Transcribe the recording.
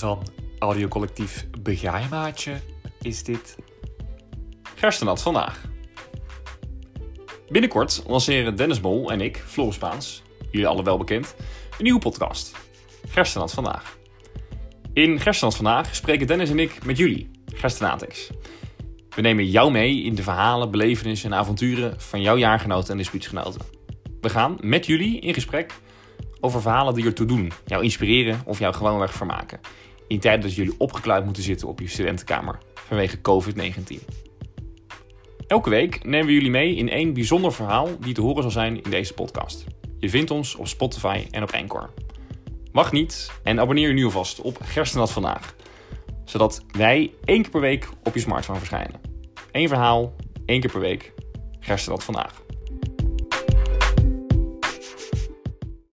van audiocollectief Begaaimaaitje is dit Gerstenat vandaag. Binnenkort lanceren Dennis Bol en ik, Floris Spaans, jullie alle wel bekend, een nieuwe podcast. Gerstenat vandaag. In Gerstenat vandaag spreken Dennis en ik met jullie, Gerstenatics. We nemen jou mee in de verhalen, belevenissen en avonturen van jouw jaargenoten en dispuutsgenoten. We gaan met jullie in gesprek over verhalen die ertoe doen, jou inspireren of jou gewoonweg vermaken. In tijden dat jullie opgekluid moeten zitten op je studentenkamer vanwege COVID-19. Elke week nemen we jullie mee in één bijzonder verhaal die te horen zal zijn in deze podcast. Je vindt ons op Spotify en op Anchor. Wacht niet en abonneer je nu alvast op Gerstenat Vandaag. Zodat wij één keer per week op je smartphone verschijnen. Eén verhaal, één keer per week. Gerstenat Vandaag.